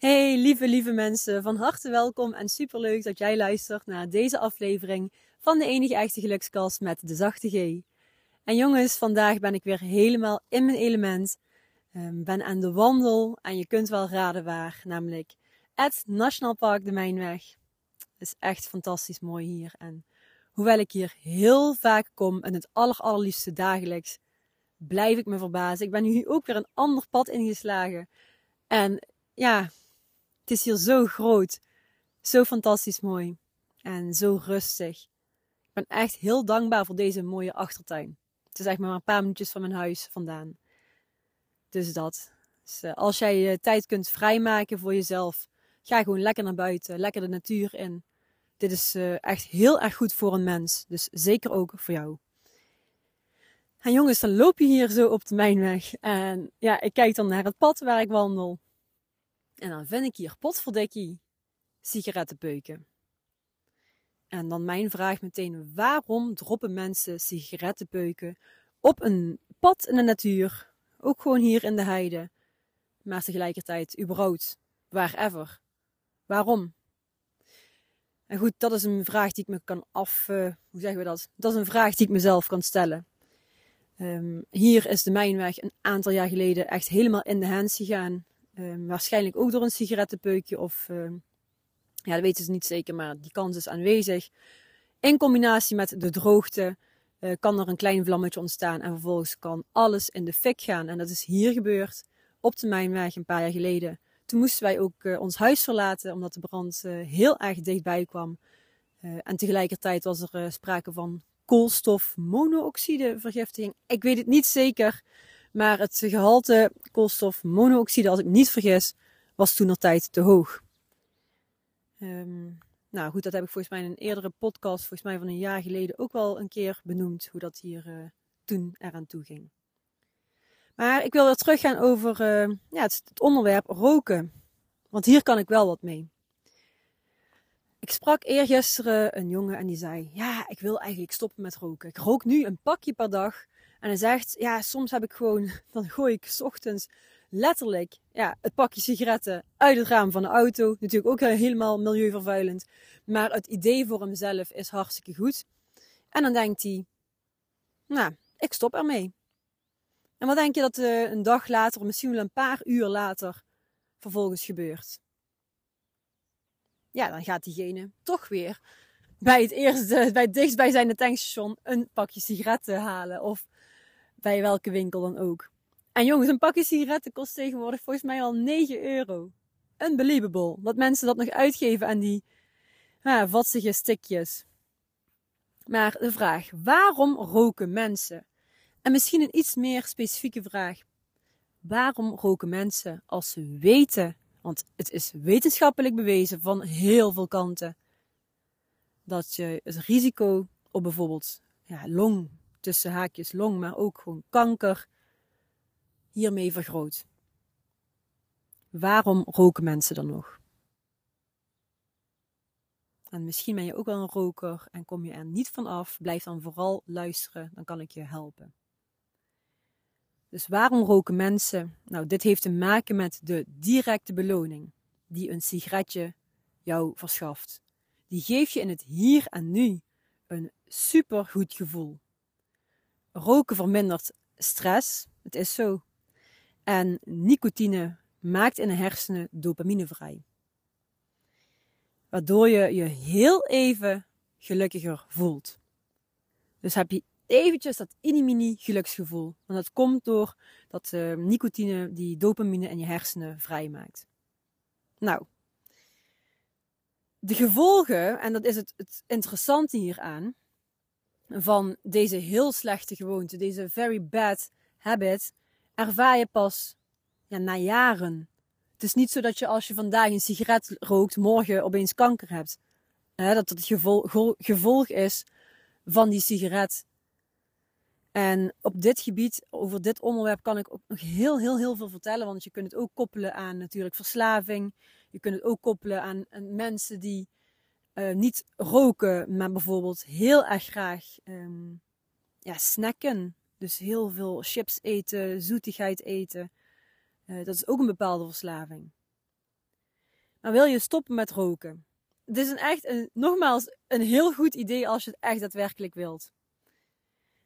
Hey, lieve, lieve mensen, van harte welkom en superleuk dat jij luistert naar deze aflevering van de enige echte gelukskast met de zachte G. En jongens, vandaag ben ik weer helemaal in mijn element. Um, ben aan de wandel en je kunt wel raden waar, namelijk het Nationaal Park de Mijnweg. Het is echt fantastisch mooi hier en hoewel ik hier heel vaak kom en het aller allerliefste dagelijks, blijf ik me verbazen. Ik ben nu ook weer een ander pad ingeslagen. En ja, het is hier zo groot, zo fantastisch mooi en zo rustig. Ik ben echt heel dankbaar voor deze mooie achtertuin. Het is echt maar een paar minuutjes van mijn huis vandaan. Dus dat. Dus, uh, als jij je tijd kunt vrijmaken voor jezelf, ga gewoon lekker naar buiten, lekker de natuur in. Dit is uh, echt heel erg goed voor een mens. Dus zeker ook voor jou. En jongens, dan loop je hier zo op de mijnweg. En ja, ik kijk dan naar het pad waar ik wandel. En dan vind ik hier potverdikkie sigarettenpeuken. En dan mijn vraag meteen, waarom droppen mensen sigarettenpeuken op een pad in de natuur, ook gewoon hier in de heide, maar tegelijkertijd überhaupt, wherever? Waarom? En goed, dat is een vraag die ik me kan af, uh, hoe zeggen we dat? Dat is een vraag die ik mezelf kan stellen. Um, hier is de Mijnweg een aantal jaar geleden echt helemaal in de hands gegaan. Um, waarschijnlijk ook door een sigarettenpeukje of um, ja, dat weten ze niet zeker, maar die kans is aanwezig. In combinatie met de droogte uh, kan er een klein vlammetje ontstaan en vervolgens kan alles in de fik gaan. En dat is hier gebeurd op de Mijnweg een paar jaar geleden. Toen moesten wij ook uh, ons huis verlaten omdat de brand uh, heel erg dichtbij kwam. en tegelijkertijd was er sprake van koolstofmonoxidevergiftiging. Ik weet het niet zeker, maar het gehalte koolstofmonoxide, als ik niet vergis, was toen nog tijd te hoog. Um, nou goed, dat heb ik volgens mij in een eerdere podcast, volgens mij van een jaar geleden, ook wel een keer benoemd hoe dat hier uh, toen eraan toe ging. Maar ik wil weer teruggaan over uh, ja, het, het, onderwerp roken. Want hier kan ik wel wat mee. Ik sprak eergisteren een jongen en die zei: Ja, ik wil eigenlijk stoppen met roken. Ik rook nu een pakje per dag. En hij zegt: Ja, soms heb ik gewoon, dan gooi ik s ochtends letterlijk ja, het pakje sigaretten uit het raam van de auto. Natuurlijk ook helemaal milieuvervuilend. Maar het idee voor hemzelf is hartstikke goed. En dan denkt hij, nou, ik stop ermee. En wat denk je dat uh, een dag later, misschien wel een paar uur later, vervolgens gebeurt? Ja, dan gaat diegene toch weer bij het eerste, bij het dichtstbijzijnde tankstation een pakje sigaretten halen. Of bij welke winkel dan ook. En jongens, een pakje sigaretten kost tegenwoordig volgens mij al 9 euro. Unbelievable. Dat mensen dat nog uitgeven aan die ja, vatsige stikjes. Maar de vraag, waarom roken mensen? En misschien een iets meer specifieke vraag. Waarom roken mensen als ze weten, want het is wetenschappelijk bewezen van heel veel kanten, dat je het risico op bijvoorbeeld ja, long, tussen haakjes long, maar ook gewoon kanker, hiermee vergroot. Waarom roken mensen dan nog? En misschien ben je ook wel een roker en kom je er niet van af. Blijf dan vooral luisteren, dan kan ik je helpen. Dus waarom roken mensen? Nou, dit heeft te maken met de directe beloning die een sigaretje jou verschaft. Die geeft je in het hier en nu een supergoed gevoel. Roken vermindert stress, het is zo. En nicotine maakt in de hersenen dopamine vrij. Waardoor je je heel even gelukkiger voelt. Dus heb je eventjes dat mini geluksgevoel. Want dat komt door dat uh, nicotine die dopamine in je hersenen vrijmaakt. Nou, de gevolgen, en dat is het, het interessante hieraan, van deze heel slechte gewoonte, deze very bad habit, ervaar je pas ja, na jaren. Het is niet zo dat je als je vandaag een sigaret rookt, morgen opeens kanker hebt. dat dat het gevolg, is van die sigaret. En op dit gebied, over dit onderwerp, kan ik ook nog heel, heel, heel veel vertellen. Want je kunt het ook koppelen aan natuurlijk verslaving. Je kunt het ook koppelen aan mensen die uh, niet roken, maar bijvoorbeeld heel erg graag um, ja, snacken. Dus heel veel chips eten, zoetigheid eten. Uh, dat is ook een bepaalde verslaving. Maar wil je stoppen met roken? Het is een echt, een, nogmaals, een heel goed idee als je het echt daadwerkelijk wilt.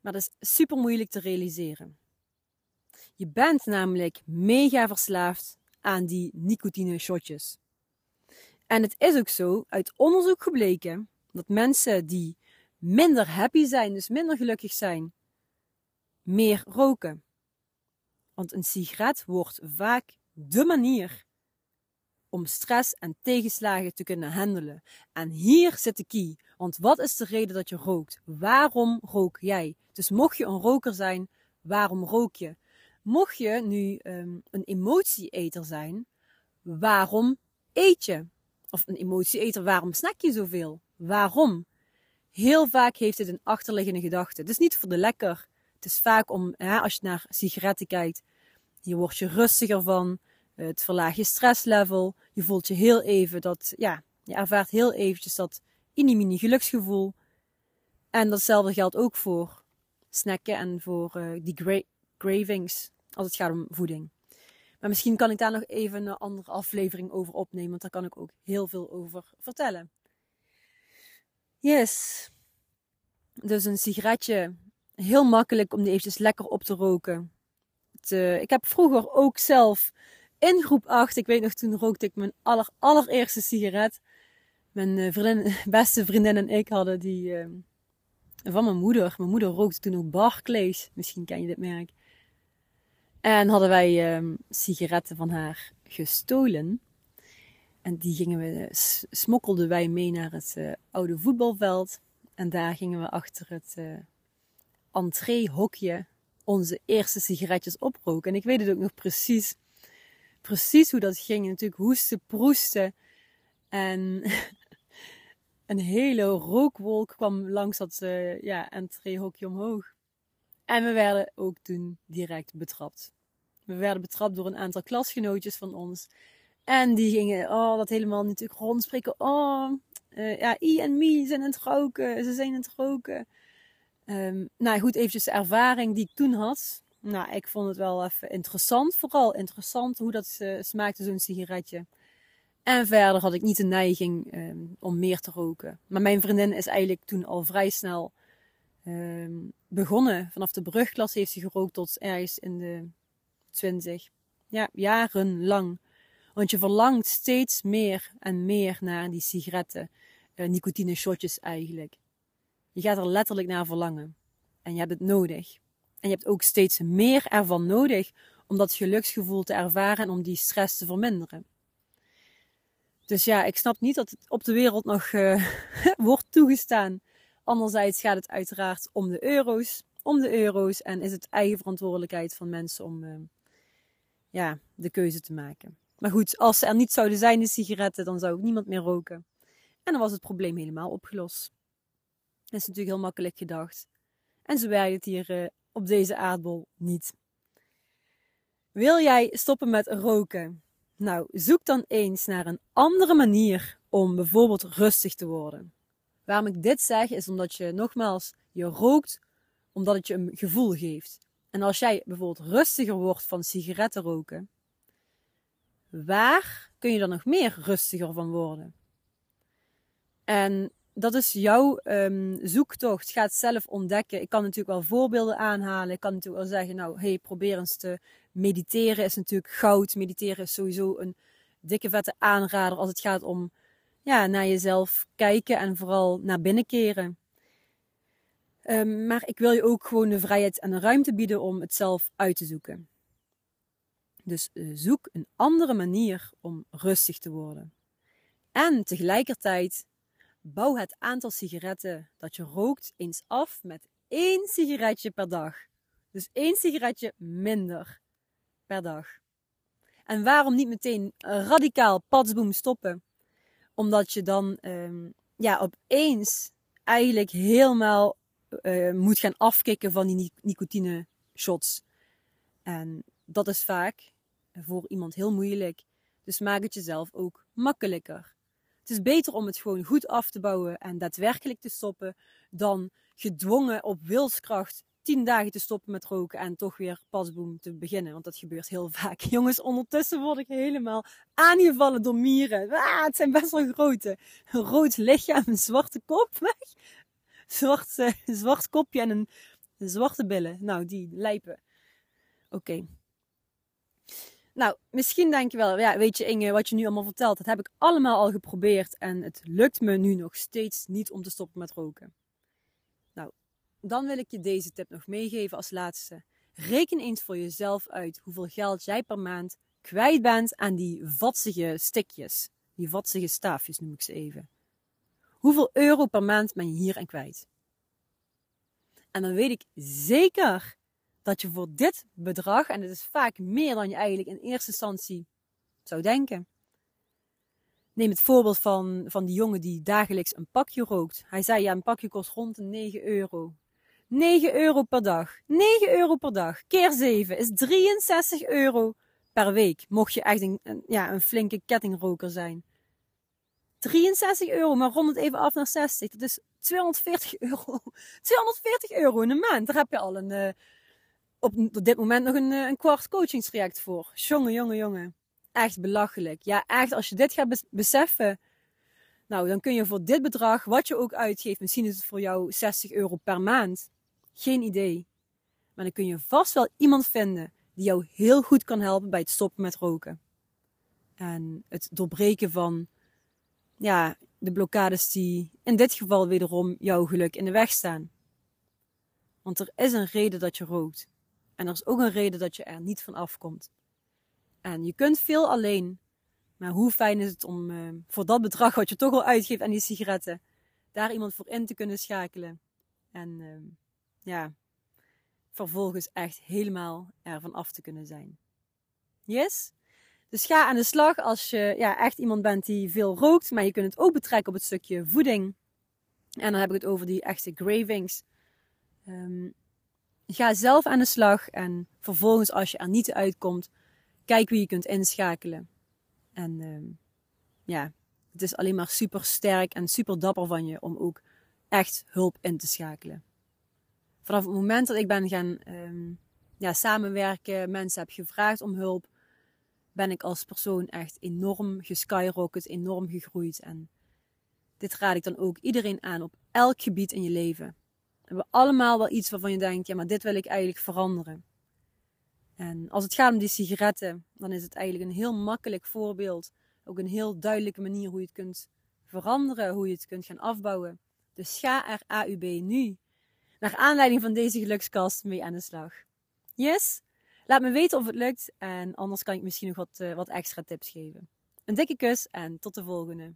Maar dat is super moeilijk te realiseren. Je bent namelijk mega verslaafd aan die nicotine shotjes. En het is ook zo, uit onderzoek gebleken, dat mensen die minder happy zijn, dus minder gelukkig zijn, meer roken. Want een sigaret wordt vaak de manier om stress en tegenslagen te kunnen handelen. En hier zit de key. Want wat is de reden dat je rookt? Waarom rook jij? Dus mocht je een roker zijn, waarom rook je? Mocht je nu um, een emotieeter zijn, waarom eet je? Of een emotieeter, waarom snack je zoveel? Waarom? Heel vaak heeft het een achterliggende gedachte. Het is niet voor de lekker. Het is vaak om, als je naar sigaretten kijkt, je wordt je rustiger van. Het verlaagt je stresslevel. Je voelt je heel even dat, ja, je ervaart heel eventjes dat inimini geluksgevoel. En datzelfde geldt ook voor snacken en voor uh, die cravings als het gaat om voeding. Maar misschien kan ik daar nog even een andere aflevering over opnemen, want daar kan ik ook heel veel over vertellen. Yes. Dus een sigaretje, heel makkelijk om die eventjes lekker op te roken. Ik heb vroeger ook zelf in groep 8, ik weet nog, toen rookte ik mijn aller, allereerste sigaret. Mijn uh, vriendin, beste vriendin en ik hadden die uh, van mijn moeder. Mijn moeder rookte toen ook Barclays. Misschien ken je dit merk. En hadden wij um, sigaretten van haar gestolen. En die gingen we, smokkelden wij mee naar het uh, oude voetbalveld. En daar gingen we achter het uh, entreehokje onze eerste sigaretjes oproken. En ik weet het ook nog precies precies hoe dat ging. Natuurlijk hoesten, proesten. En een hele rookwolk kwam langs dat uh, ja, entreehokje omhoog. En we werden ook toen direct betrapt. We werden betrapt door een aantal klasgenootjes van ons. En die gingen oh, dat helemaal natuurlijk rondspreken. Oh, uh, ja, I en Mi zijn aan het roken. Ze zijn aan het roken. Um, nou goed, eventjes de ervaring die ik toen had. Nou, ik vond het wel even interessant. Vooral interessant hoe dat smaakte, zo'n sigaretje. En verder had ik niet de neiging um, om meer te roken. Maar mijn vriendin is eigenlijk toen al vrij snel um, begonnen. Vanaf de brugklas heeft ze gerookt tot ergens in de twintig. Ja, jarenlang. Want je verlangt steeds meer en meer naar die sigaretten. Uh, nicotine shotjes eigenlijk. Je gaat er letterlijk naar verlangen. En je hebt het nodig. En je hebt ook steeds meer ervan nodig om dat geluksgevoel te ervaren en om die stress te verminderen. Dus ja, ik snap niet dat het op de wereld nog uh, wordt toegestaan. Anderzijds gaat het uiteraard om de euro's. Om de euro's en is het eigen verantwoordelijkheid van mensen om uh, ja, de keuze te maken. Maar goed, als ze er niet zouden zijn, de sigaretten, dan zou ook niemand meer roken. En dan was het probleem helemaal opgelost. Dat is natuurlijk heel makkelijk gedacht. En zo werkt het hier uh, op deze aardbol niet. Wil jij stoppen met roken? Nou, zoek dan eens naar een andere manier om bijvoorbeeld rustig te worden. Waarom ik dit zeg is omdat je nogmaals, je rookt omdat het je een gevoel geeft. En als jij bijvoorbeeld rustiger wordt van sigaretten roken, waar kun je dan nog meer rustiger van worden? En dat is jouw um, zoektocht. Ga het zelf ontdekken. Ik kan natuurlijk wel voorbeelden aanhalen. Ik kan natuurlijk wel zeggen, nou, hey, probeer eens te mediteren. Is natuurlijk goud. Mediteren is sowieso een dikke vette aanrader als het gaat om ja, naar jezelf kijken en vooral naar binnen keren. Um, maar ik wil je ook gewoon de vrijheid en de ruimte bieden om het zelf uit te zoeken. Dus uh, zoek een andere manier om rustig te worden. En tegelijkertijd Bouw het aantal sigaretten dat je rookt eens af met één sigaretje per dag. Dus één sigaretje minder per dag. En waarom niet meteen radicaal padsboom stoppen? Omdat je dan um, ja, opeens eigenlijk helemaal uh, moet gaan afkicken van die nicotine shots. En dat is vaak voor iemand heel moeilijk. Dus maak het jezelf ook makkelijker. Het is beter om het gewoon goed af te bouwen en daadwerkelijk te stoppen dan gedwongen op wilskracht tien dagen te stoppen met roken en toch weer pasboom te beginnen. Want dat gebeurt heel vaak. Jongens, ondertussen word ik helemaal aangevallen door mieren. Ah, het zijn best wel grote. Een rood lichaam, een zwarte kop. Zwart, uh, zwart kopje en een, zwarte billen. Nou, die lijpen. Oké. Nou, misschien denk je wel, ja, weet je Inge, wat je nu allemaal vertelt, dat heb ik allemaal al geprobeerd en het lukt me nu nog steeds niet om te stoppen met roken. Dan wil ik je deze tip nog meegeven als laatste. Reken eens voor jezelf uit hoeveel geld jij per maand kwijt bent aan die vatsige stikjes. Die vatsige staafjes noem ik ze even. Hoeveel euro per maand ben je hier en kwijt? En dan weet ik zeker dat je voor dit bedrag, en het is vaak meer dan je eigenlijk in eerste instantie zou denken. Neem het voorbeeld van, van die jongen die dagelijks een pakje rookt. Hij zei ja, een pakje kost rond de 9 euro. 9 euro per dag. 9 euro per dag. Keer 7 is 63 euro per week. Mocht je echt een, ja, een flinke kettingroker zijn. 63 euro, maar rond het even af naar 60. Dat is 240 euro. 240 euro in een maand. Daar heb je al een, uh, op, dit moment nog een, uh, een kwart coachingstraject voor. Jongen, jongen, jongen. Echt belachelijk. Ja, echt, als je dit gaat beseffen. Nou, dan kun je voor dit bedrag, wat je ook uitgeeft, misschien is het voor jou 60 euro per maand. Geen idee. Maar dan kun je vast wel iemand vinden die jou heel goed kan helpen bij het stoppen met roken. En het doorbreken van ja, de blokkades die in dit geval wederom jouw geluk in de weg staan. Want er is een reden dat je rookt. En er is ook een reden dat je er niet van afkomt. En je kunt veel alleen. Maar hoe fijn is het om uh, voor dat bedrag wat je toch al uitgeeft aan die sigaretten, daar iemand voor in te kunnen schakelen. En uh, ja, vervolgens echt helemaal ervan af te kunnen zijn. Yes? Dus ga aan de slag als je ja, echt iemand bent die veel rookt, maar je kunt het ook betrekken op het stukje voeding. En dan heb ik het over die echte cravings. Um, ga zelf aan de slag en vervolgens als je er niet uitkomt, kijk wie je kunt inschakelen. En um, ja, het is alleen maar super sterk en super dapper van je om ook echt hulp in te schakelen. Vanaf het moment dat ik ben gaan um, ja, samenwerken, mensen heb gevraagd om hulp, ben ik als persoon echt enorm geskyrocket, enorm gegroeid. En dit raad ik dan ook iedereen aan op elk gebied in je leven. We hebben allemaal wel iets waarvan je denkt, ja, maar dit wil ik eigenlijk veranderen. En als het gaat om die sigaretten, dan is het eigenlijk een heel makkelijk voorbeeld. Ook een heel duidelijke manier hoe je het kunt veranderen, hoe je het kunt gaan afbouwen. Dus ga er AUB nu, naar aanleiding van deze gelukskast, mee aan de slag. Yes? Laat me weten of het lukt en anders kan ik misschien nog wat, uh, wat extra tips geven. Een dikke kus en tot de volgende.